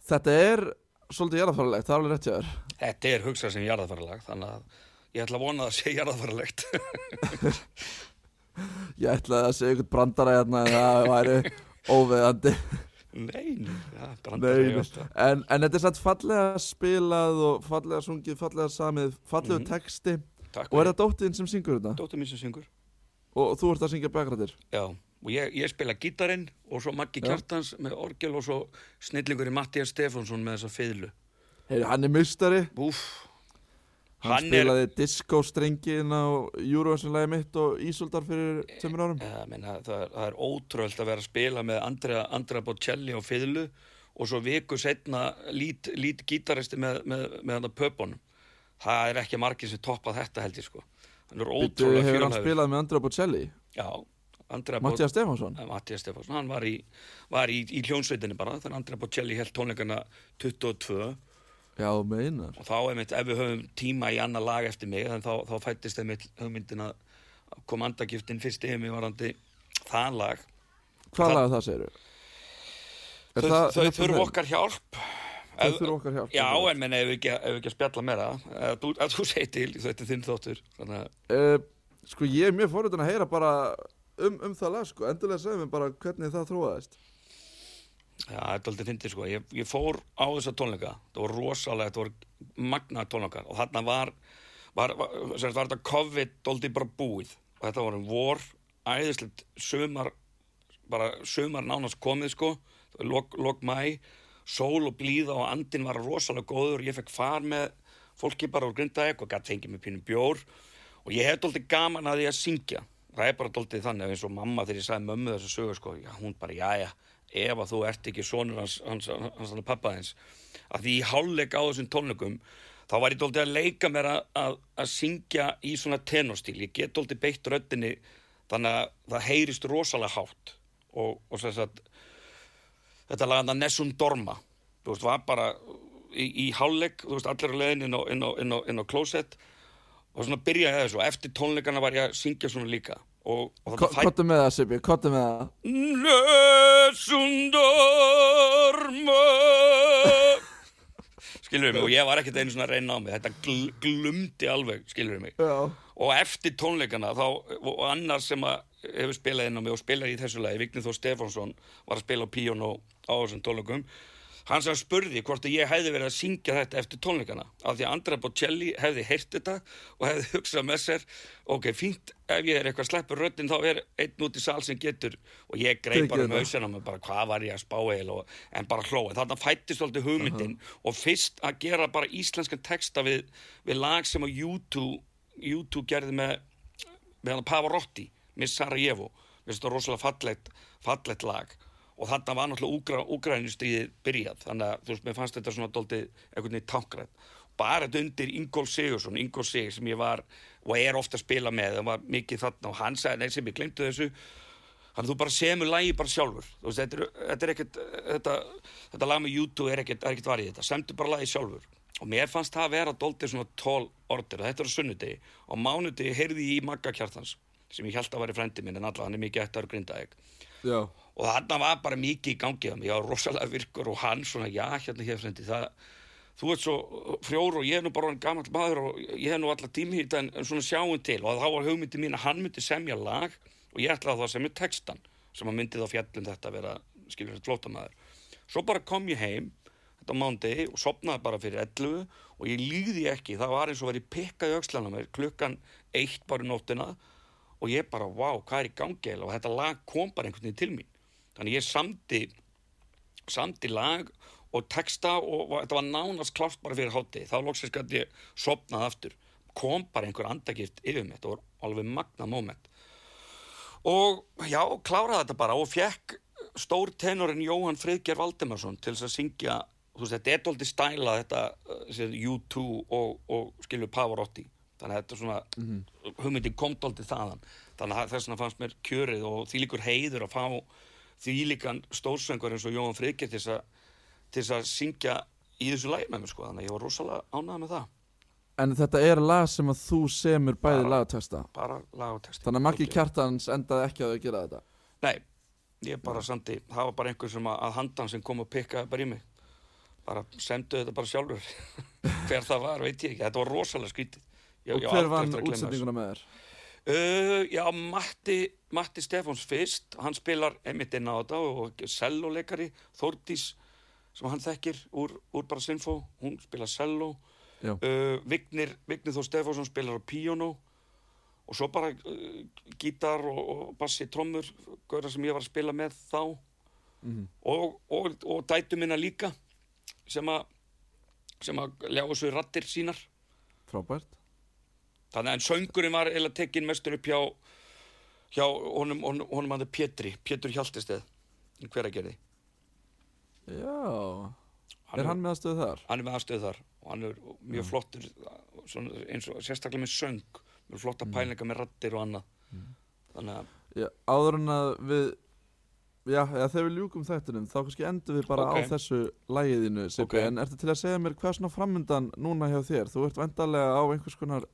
Þetta er svolítið jarðafæralegt, það er alveg rétt hjá þér Þetta er hugsað sem jarðafæralag, þannig að ég ætla að vona að það sé jarðafæralegt. [laughs] Ég ætlaði að segja ykkur brandara hérna en það væri óveðandi Nei, nei, ja, Nei, brandar ég nei. alltaf. en, en þetta er satt fallega spilað og fallega sungið, fallega samið, fallegu Mhm. texti Takk Og er það dóttin sem syngur þetta? Dóttir mín sem syngur. Og þú ert að syngja bakrættir? Já, og ég, ég spila gítarinn og svo Maggi. Kjartans með orgel og svo snillingur í Mattias Stefánsson með þessa fiðlu. Heyri, hann er mistari Úf, Hann, Hann er- spilaði disco-strengin á Eurovision-lægi mitt og Ísoldar fyrir tveimur árum ja, menna, það, er- það er ótröld að vera að spila með Andrea, Andrea Bocelli á fiðlu og svo viku setna lít, lít gítaristi með, með, með hann að pöpunum. Það er ekki margir sem toppa þetta held ég sko. Hann er Býttu, ótrúlega hefur hann fjölhæfur. spilað með Andra Bocelli? Já, Mattias Stefánsson? Eh, Mattias Stefánsson, hann var í, var í, í hljónsveitinni bara, þannig að Andrea Bocelli held tónleikana 22 Já, meinar og þá einmitt, ef við höfum tíma í annar lag eftir mig, þannig þá, þá fættist einmitt hugmyndin að kom andagiftin fyrst yfir mig varandi það lag. Hvað Það- lag er það, segir Þau, þau þurfa okkar hjálp. Þau þurfa okkar hjálp Já, en menn ef við ekki, ef við ekki að spjalla meira, að þú, þú segir til, þetta er þinn þáttur, þannig að uh, Sko, ég er mjög forröndin að heyra bara um, um það lag, sko Endilega segðu mér bara hvernig það þróaðist Já, þetta er aldrei fyndið sko. Ég, ég fór á þessa tónleika. Það var rosalega, þetta voru magna tónleikar og þarna var, var, var, var, þetta COVID doldi bara búið. Og þetta voru vor, æðislegt sumar, bara sumar nánast komið sko, lok, lok mæ, sól og blíða og andin var rosalega góður. Ég fekk far með fólki bara úr grindaðeg og gæti fengið með pínum bjór og ég hef doldi gaman að því að syngja. Það er bara doldi þannig eins og mamma þegar ég sagði mömmu þessu sögu sko, já, hún bara, já, já, ef að þú ert ekki sonur hans, hans, hans, hans, pappa þins. Að því í hálfleik á þessum tónleikum þá var ég dóldi að leika mér að, að, að syngja í svona tenorstíl. Ég get dóldi beitt röddinni þannig að það heyrist rosalega hátt. Og, og sem sagt þetta laganda Nessum Dorma þú veist, var bara í, í hálfleik, þú veist, allir á leiðin inn á, á, á, á klósett og svona byrjaði þessu og eftir tónleikana var ég að syngja svona líka. Og, og fæ- Kottu með það, Sibi, kottu með það. Nesundorma skilur mig? Og ég var ekkert einu svona að reyna á mig. Þetta gl glumdi alveg, skilur mig? Já. Og eftir tónleikana þá, og annar sem að hefur spilað inn á mig og spilar í þessu lagi Vignir Þór Stefánsson var að spila á píónu á þessum tónleikum hann sem spurði hvort að ég hefði verið að syngja þetta eftir tónleikana af því að Andra Bocelli hefði heyrt þetta og hefði hugsað með sér ok, fínt, ef ég er eitthvað sleppur röddinn þá er einn út í sal sem getur og ég greip bara hausinn á mig bara hvað var ég að spá og, en bara hlóa, þarna fættist alltaf hugmyndin og fyrst að gera bara íslenskan texta við, við lag sem á YouTube, YouTube gerði með með Pavarotti, Miss Sarajevo. Þetta rosalega fallegt, fallegt lag og þarna var náttúrulega Úgra, Úgrænustríðið byrjað, þannig að þú veist, mér fannst þetta svona dóltið einhvern veginn tákrætt bara þetta undir Ingól Sigursson, Ingól Sigur sem ég var og er ofta að spila með það var mikið þarna. Og hann sagði, nei sem ég glemtu þessu. Þannig að þú bara semur lagi bara sjálfur. Þú veist, þetta er, þetta er ekkert þetta, þetta lag með YouTube er ekkert, er ekkert varðið þetta. Semdu bara lagi sjálfur. Og mér fannst það að vera dóltið svona tól orður þetta á sunnudegi. Og mánudegi heyrði ég í Magga Kjartans sem ég held að væri frendi minn en alltaf hann er mikið eftir að grindaðeg Já. Og þarna var bara mikið í gangi ég var rosalega virkur og hann svona já hérna hér frendi það þú ert svo frjór og ég er nú bara gammal maður og ég hef nú í þetta en, en svona sjáum til. Og þá var hugmyndi mín að hann myndi semja lag og ég ætlaði þá að semja textan sem að myndi þá fjallum þetta að vera skilur þetta flótamaður svo bara kom ég heim þetta mándegi og sopnaði bara fyrir 11 og ég líði ekki, það var eins og verið pikkað í aukslana mér klukkan eitt bara í nóttina og ég bara, vá, hvað er í gangi og þetta lag kom bara einhvern veginn til mín. Þannig ég samdi samdi lag og texta og, þetta var nánast klárt bara fyrir hátti þá loksins gæti ég sopnað aftur. Kom bara einhver andagift yfir mig þetta var alveg magna moment. Og já, kláraði þetta bara og fekk stór tenorinn Jóhann Friðger Valdemarsson til þess að syngja þú veist, þetta er doldið stæla þetta sem U2 og, og skilur Pavarotti þannig að þetta er svona hugmyndin kom doldið þaðan. Þannig að þess vegna fannst mér kjörið og því líkur heiður að fá því líkan stórsöngur eins og Jóhann Friðger til þess að syngja í þessu lægi með mér sko, þannig að ég var rosalega ánægð með það. En þetta er lag sem að þú semur bæði lagateksta bara lag og texti Þannig að Maggi. Kjartans endaði ekki að gera þetta? Nei, ég bara sandi, það var bara einhver sem að, að handan sem kom og pikkaði bara í mig. Bara semdu þetta bara sjálfur. [laughs] Hver það var, veit ég ekki, þetta var rosalega skrítið Ég- Og hver vann útsendinguna með þér? Uh, já, Matti, Matti Stefáns fyrst, hann spilar einmitt inn á þetta og celloleikari, Þórdís, sem hann þekkir úr, úr bara Sinfo, hún spilar cello, uh, Vignir, Vignir Þór Stefánsson spilar á píano og svo bara uh, gítar og, og bassi trommur, gauðra sem ég var að spila með þá. Mhm. og, og, og dætu minna líka sem að sem að ljá þessu rattir sínar. Frábært. Þannig en söngurinn var eða tekinn mestur upp hjá, hjá honum, honum, honum hann Pétri, Pétur Hjaltesteð, í hveragerði. Já. Hann er hann með aðstöðu þar? Hann er með aðstöð þar og hann er mjög flottur, svona, eins og sérstaklega með söng, með flotta pælinga með rattir og annað. Þannig að, Já, áður en að við Já, eða þegar við ljúkum þættunum þá kannski endur við bara Ok. á þessu lægiðinu Sipi, Ok. en ertu til að segja mér hvað er svona framundan núna hjá þér? Þú ert vendarlega á einhvers konar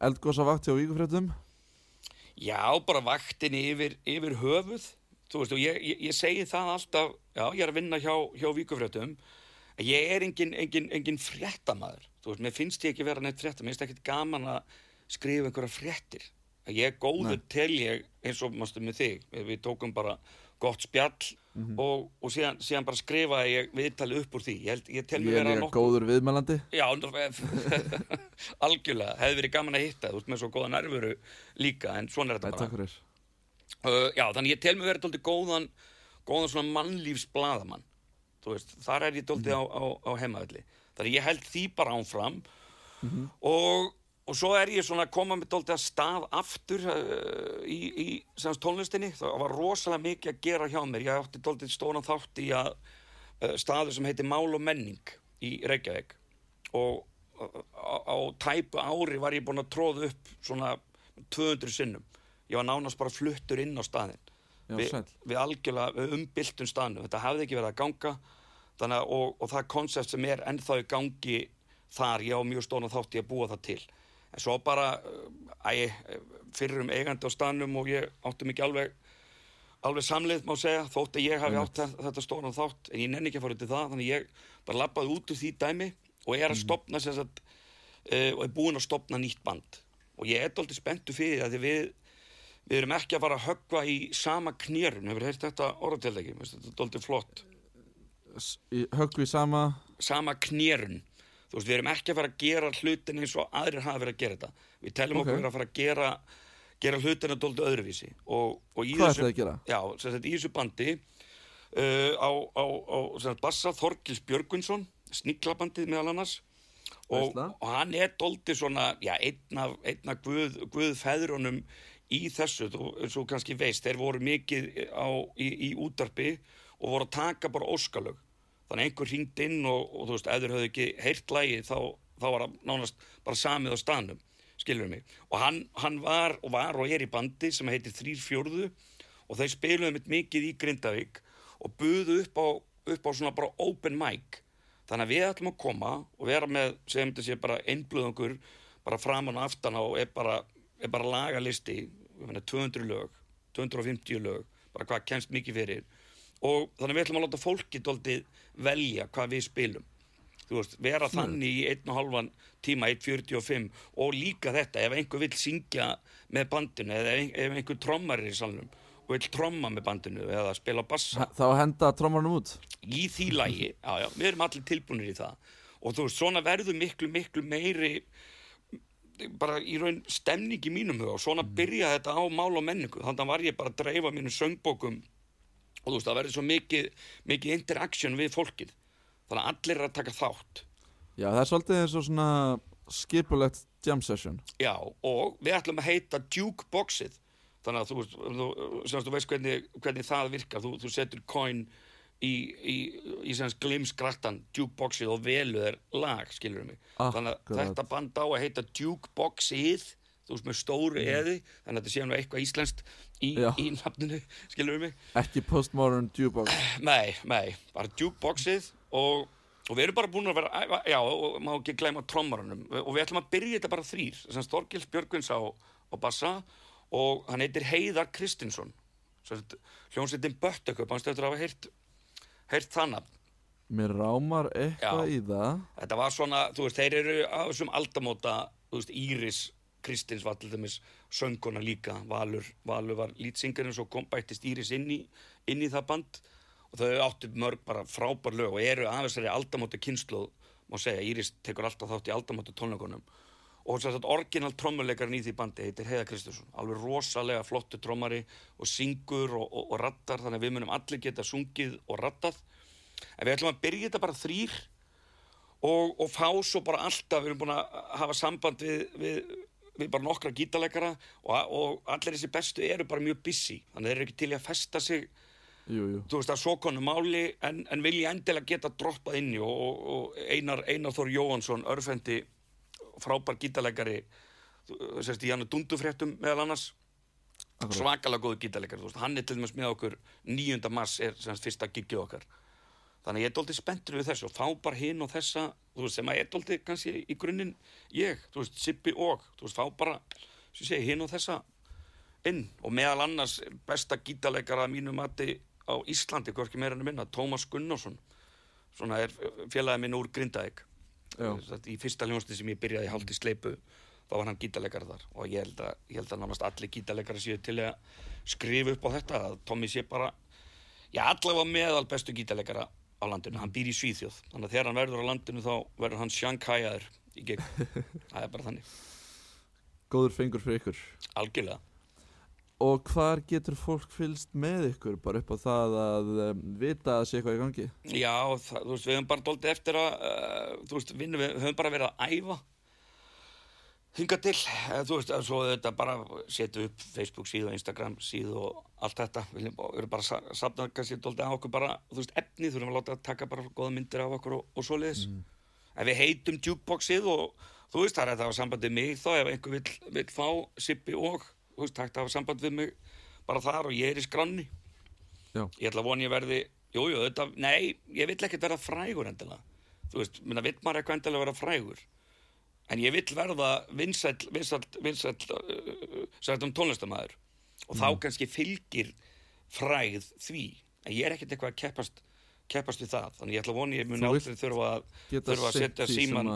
eldgósa vakti á víkufréttum já, bara vaktinni yfir, yfir höfuð. Þú veist, og ég, ég, ég segi það alltaf, já, ég er að vinna hjá, hjá víkufréttum, ég er engin, engin, engin fréttamaður. Þú veist, mér finnst ég ekki vera neitt frétta, mér finnst ekkit gaman að skrifa einhverja fréttir. Ég er góður Nei. tel ég eins og mástu með þig. Við tókum bara gott spjall og, og síðan, síðan bara skrifaði ég viðtalið upp úr því. Ég, held, ég tel er vera nokkuð... góður viðmælandi. Já, [laughs] algjörlega, hefði verið gaman að hitta, þú ert með svo góða nærveru líka, en svona er þetta bara. Uh, já, þannig ég tel mig verið dóldi góðan, góðan svona mannlífsbladamann, þú veist, þar er ég dóldi á, á, á heimavelli. Þannig ég held því bara ánfram og, og svo er ég svona að koma með dóldi að stað aftur uh, í, í tónlistinni. Það var rosalega mikið að gera hjá mér. Ég átti dóldi stóran þátt í að uh, staður sem heitir Mál og menning í Reykjavík og uh, á, á tæpu ári var ég búinn að tróða upp svona 200 sinnum. Ég var nánast bara fluttur inn á staðinn. Já, Vi, við algjörlega við umbyltum staðnum. Þetta hefði ekki verið að ganga þannig, og, og það konsept sem er ennþá í gangi þar, ég á mjög stóna þátt í að búa það til. En svo bara, uh, æ, fyrir um eigandi á staðnum og ég átti mikið alveg alveg samleið má segja, þótt að ég hafi átt þe- þetta stóran þátt, en ég nenni ekki að fara út í það þannig ég bara lappaði út úr því dæmi og er að stopna sem sagt uh, og er búinn að stopna nýtt band. Og ég er doldið spenntu fyrir því við við erum ekki að fara að höggva í sama knérun, hefur heyrt þetta orðatildegi þetta er doldið flott Höggvi sama sama knérun þú veist, við erum ekki að fara að gera hlutin eins og aðrir hafa verið að gera þetta. Við teljum Ok. okkur að fara að gera gera hlutina doldið öðruvísi. Og, og Hvað þessu- ætlaði að gera? Já, sem sagt, í þessu bandi uh, á, á, á sem sagt, bassa Þorkils Björgvinsson sníklabandið meðal annars. Og, og hann er doldið svona já, einn af, einn af guð, guðfeðrunum í þessu, þú, eins og kannski veist. Þeir voru mikið á, í, í útarpi og voru að taka bara óskalög þannig einhver hringd inn og, og þú veist, ef þeir höfðu ekki heyrt lægi þá, þá var það nánast bara samið á staðnum skilur mig, og hann, hann var og var og er í bandi sem heitir Þrýr fjórðu og þeir spiluðu mitt mikið í Grindavík og buðu upp á, upp á svona bara open mic. Þannig að við ætlum að koma og vera með, segjum þetta sé bara einblöðungur bara framan og aftan á er bara, er bara lagalisti ég meina 200 lög, 250 lög bara hvað kemst mikið fyrir og þannig við ætlum að láta fólki dóltið velja hvað við spilum. Þú veist, vera þannig í einn og halvan tíma, 1.45 og líka þetta, ef einhver vill syngja með bandinu eða ef einhver trommar er í salnum og vill tromma með bandinu eða spila bassa. Þá henda trommarnum út. Í því lægi, [laughs] já já, við erum allir tilbúinir í það. Og þú veist, svona verður miklu, miklu meiri bara í raun stemning í mínum og svona byrja þetta á mál og menningu. Þannig var ég bara að dreifa mínu söngbókum og þú veist, það verður svo mikið mikið interaction við fólkið. Þannig að allir er að taka þátt. Já, það er svolítið eins og svona skipulegt jam session. Já, og við ætlum að heita jukeboxið. Þannig að þú, þú, semast, þú veist hvernig, hvernig það virkar. Þú, þú setur coin í, í, í glimskrattan jukeboxið og velu er lag skilur mig, þannig að Akkurat. þetta band á að heita jukeboxið þú veist með stóru eði þannig að þetta sé nú eitthvað íslenskt í, í nafninu, [laughs] skilur mig? Ekki postmodern jukebox. [sighs] Nei, nei, bara jukeboxið og, og við erum bara búin að vera að já, og má ekki gleyma trommarunum og við ætlum að byrja þetta bara þrýr sem Storkils Björgvins á, á bassa og hann heitir Heiðar Kristinsson. Hljómsveitin Böttökup, hann stöður að hafa heyrt heyrt nafn? Mér rámar eitthvað í það. Þetta var svona, þú veist, þeir eru á þessum aldamóta, þú veist, Íris Kristins var til dæmis sönguna líka, Valur, Valur var lýtsingarinn, svo kom bættist Íris inn í, inn í það band. Og þau áttu mörg bara frábær lög og eru af þessari aldamóta kynslu, má segja, Íris tekur alltaf þátt í aldamóta tónleikunum. Og þess að orginal trommuleikarinn í því bandi heitir Heiða Kristursson, alveg rosalega flottu trommari og syngur og, og, og rattar, þannig að við munum allir geta sungið og rattað en við ætlum að byrja þetta bara þrýr og, og fá svo bara alltaf, við erum búin að hafa samband við, við, við bara nokkra gítarleikara og, og allir þessi bestu eru bara mjög busy, þannig þeir eru ekki til að festa sig, Jú, jú. þú veist að svo konu máli en, en vilja endilega geta droppað inn og, og, Einar, Einar Þór Jóhansson, örfendi frábær gítarleikari þú sérst í hann dundufréttum meðal annars. Svakalega góðu veist, hann er til dæmis með okkur 9. mars er sem sagt fyrsta giggið okkar þannig ég er dóltið spenntur við þessu og fá bara hinn og þessa veist, sem að ég er dóltið kannski í grunninn ég, þú veist, Sippi og þú veist, fá bara, sem ég segi, hinn og þessa inn. Og meðal annars besta gítarleikara að mínu mati á Íslandi, hvorki meira en að minna Tómas Gunnarsson. Svona er félagið minn úr Grindavík. Í fyrsta hljónsti sem ég byrjaði í sleipu þá var hann gítarleikari þar. Og ég held að, ég held að nánast allir gítarleikari séu til að skrifa upp á þetta að Tommy sé bara já allavega meðal bestu gítarleikara á landinu, hann býr í Svíþjóð. Þannig að þegar hann verður á landinu þá verður hann sjankhæjaður í gegn. [laughs] Það er bara þannig, Góður fengur fyrir ykkur. Algjörlega. Og hvar getur fólk fylst með ykkur? Bara upp á það að um, vita að sé eitthvað í gangi? Já, það, þú veist, við höfum bara doldið eftir að, uh, þú veist, við höfum bara verið að æfa hinga til, uh, þú veist, svo þetta bara setja upp Facebook síðu og Instagram síðu og allt þetta, við erum bara sa- safnað kannski doldið á okkur bara, þú veist, efni, þurfum að láta að taka bara góða myndir af okkur og, og svoleiðis. En við heitum jukeboxið og þú veist, það er þetta á sambandi mig þá ef einhver vill, vill fá Sippi og, þú veist, hægt að hafa samband við mig bara þar og ég er í skranni Já. ég ætla að vona ég verði jú, jú, þetta, nei, ég vill ekkert verða frægur endilega, þú veist, minna vill maður eitthvað endilega vera frægur en ég vill verða vinsæll, vinsæll uh, sættum tónlistamæður og þá kannski fylgir fræð því. En ég er ekkert eitthvað að keppast keppast við það, þannig ég ætla að vona ég mun Þú vilt aldrei þurfa þurfa að setja síman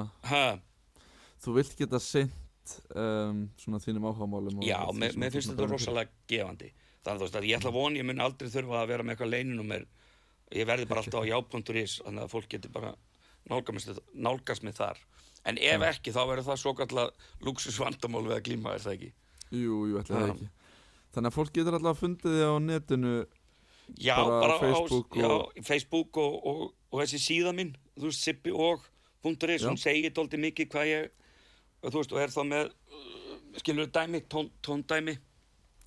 Þú vilt geta sint um, svona þínum áhugamálum og já, mér, þú finnst þetta rosalega gefandi. Þannig að ég ætla að vona ég mun aldrei þurfa að vera með eitthvað leininúmer ég verði bara alltaf á [laughs] já.is þannig að fólk getur bara nálgast, nálgast mig þar en ef ekki þá verður það svo kallar luxusvandamál við að glíma er það ekki? Jú, jú, ætli það ekki. Þannig að fólk getur alltaf að fundið þig á netinu já, Bara bara, Facebook á, já, og- Facebook og, og, og þessi síða minn þú veist, Sippi og .is Já. hún segir dóldi mikið hvað ég og þú veist, og er þá með uh, skilur dæmi, tón, tóndæmi.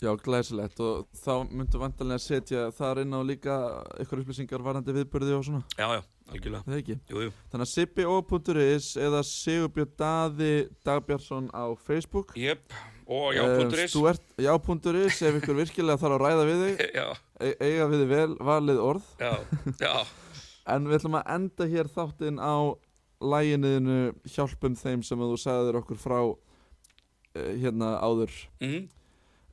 Já, glæsilegt og þá myndu vantarlega setja þar inn á líka ykkur upplýsingar varandi viðbörði og svona, já, já, algjörlega. Jú, jú. Þannig að sippi.is eða Sigurbjörn Daði Dagbjörnsson á Facebook. Jöp, og Eh, já.is þú ert, Já.is ef ykkur virkilega þarf að ræða við þig. [laughs] E eiga við þig vel valið orð. Já, já, [laughs] En við ætlum að enda hér þáttinn á læginniðinu Hjálpum þeim sem þú sagðir okkur frá uh, hérna áður. Mm.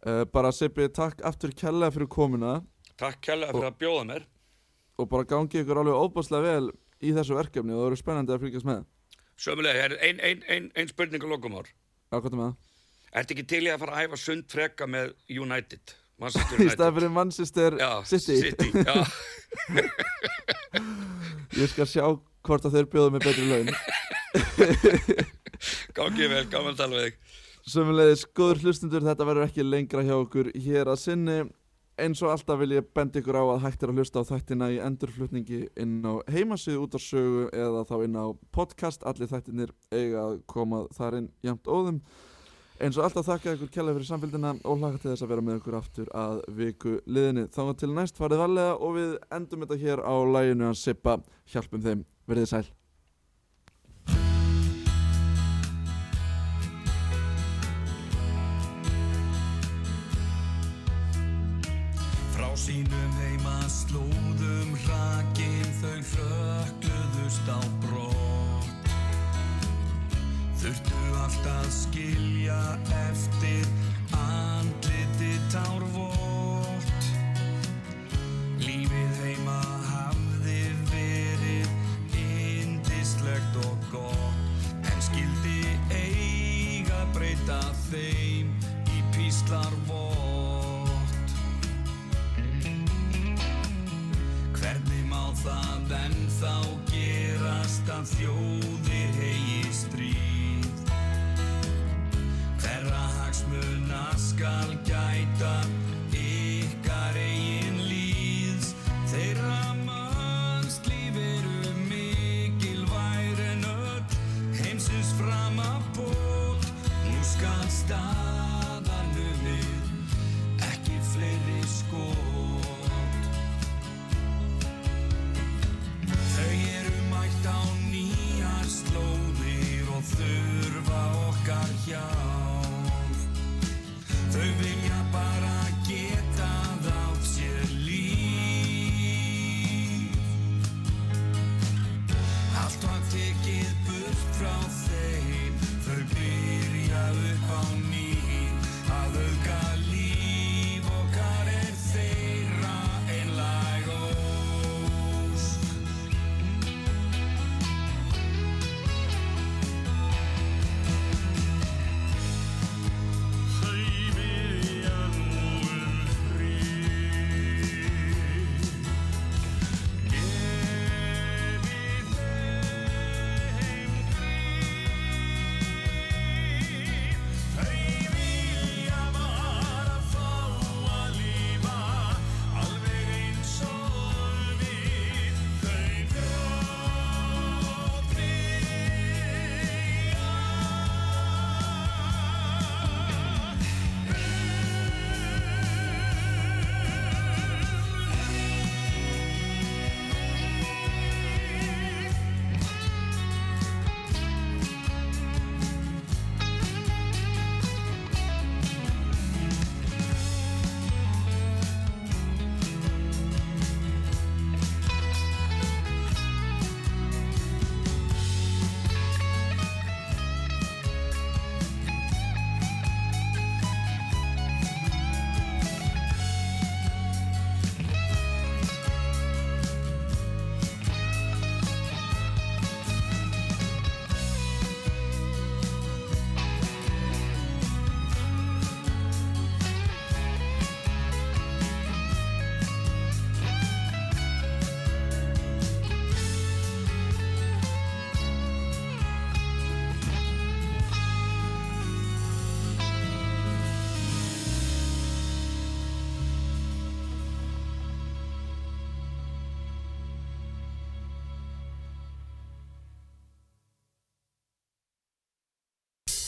uh, Bara Sippi, takk aftur kærlega fyrir komuna. Takk kærlega fyrir að bjóða mér og bara gangi ykkur alveg óbáslega vel í þessu verkefni og það eru spennandi að fylgjast með. Sömulega, er ein, ein, ein, ein spurning að lokum ár Ákvæmta með það? Ertu ekki til í að fara að æfa sund freka með United? Manchester [laughs] Í United. stað fyrir Manchester já, City, City já. [laughs] Ég skal sjá hvort að þeir bjóðu með betri laun. [laughs] Gangi vel, gaman að tala við þig Sömulegis, góður hlustundur, þetta verður ekki lengra hjá okkur hér að sinni eins og alltaf vil ég benda ykkur á að hægt er að hlusta á þættina í endurflutningi inn á heimasíðu út á sögu eða þá inn á podcast, allir þættinir eiga að koma þar inn jæmt óðum. Eins og alltaf þakka ykkur kjærlega fyrir samfélgina og hlaka til þess að vera með ykkur aftur að viku liðinni. Þá til næst farið varlega og við endum þetta hér á læginu að sippa. Hjálpum þeim, verðið sæl Frá sínum heima slóðum hrakin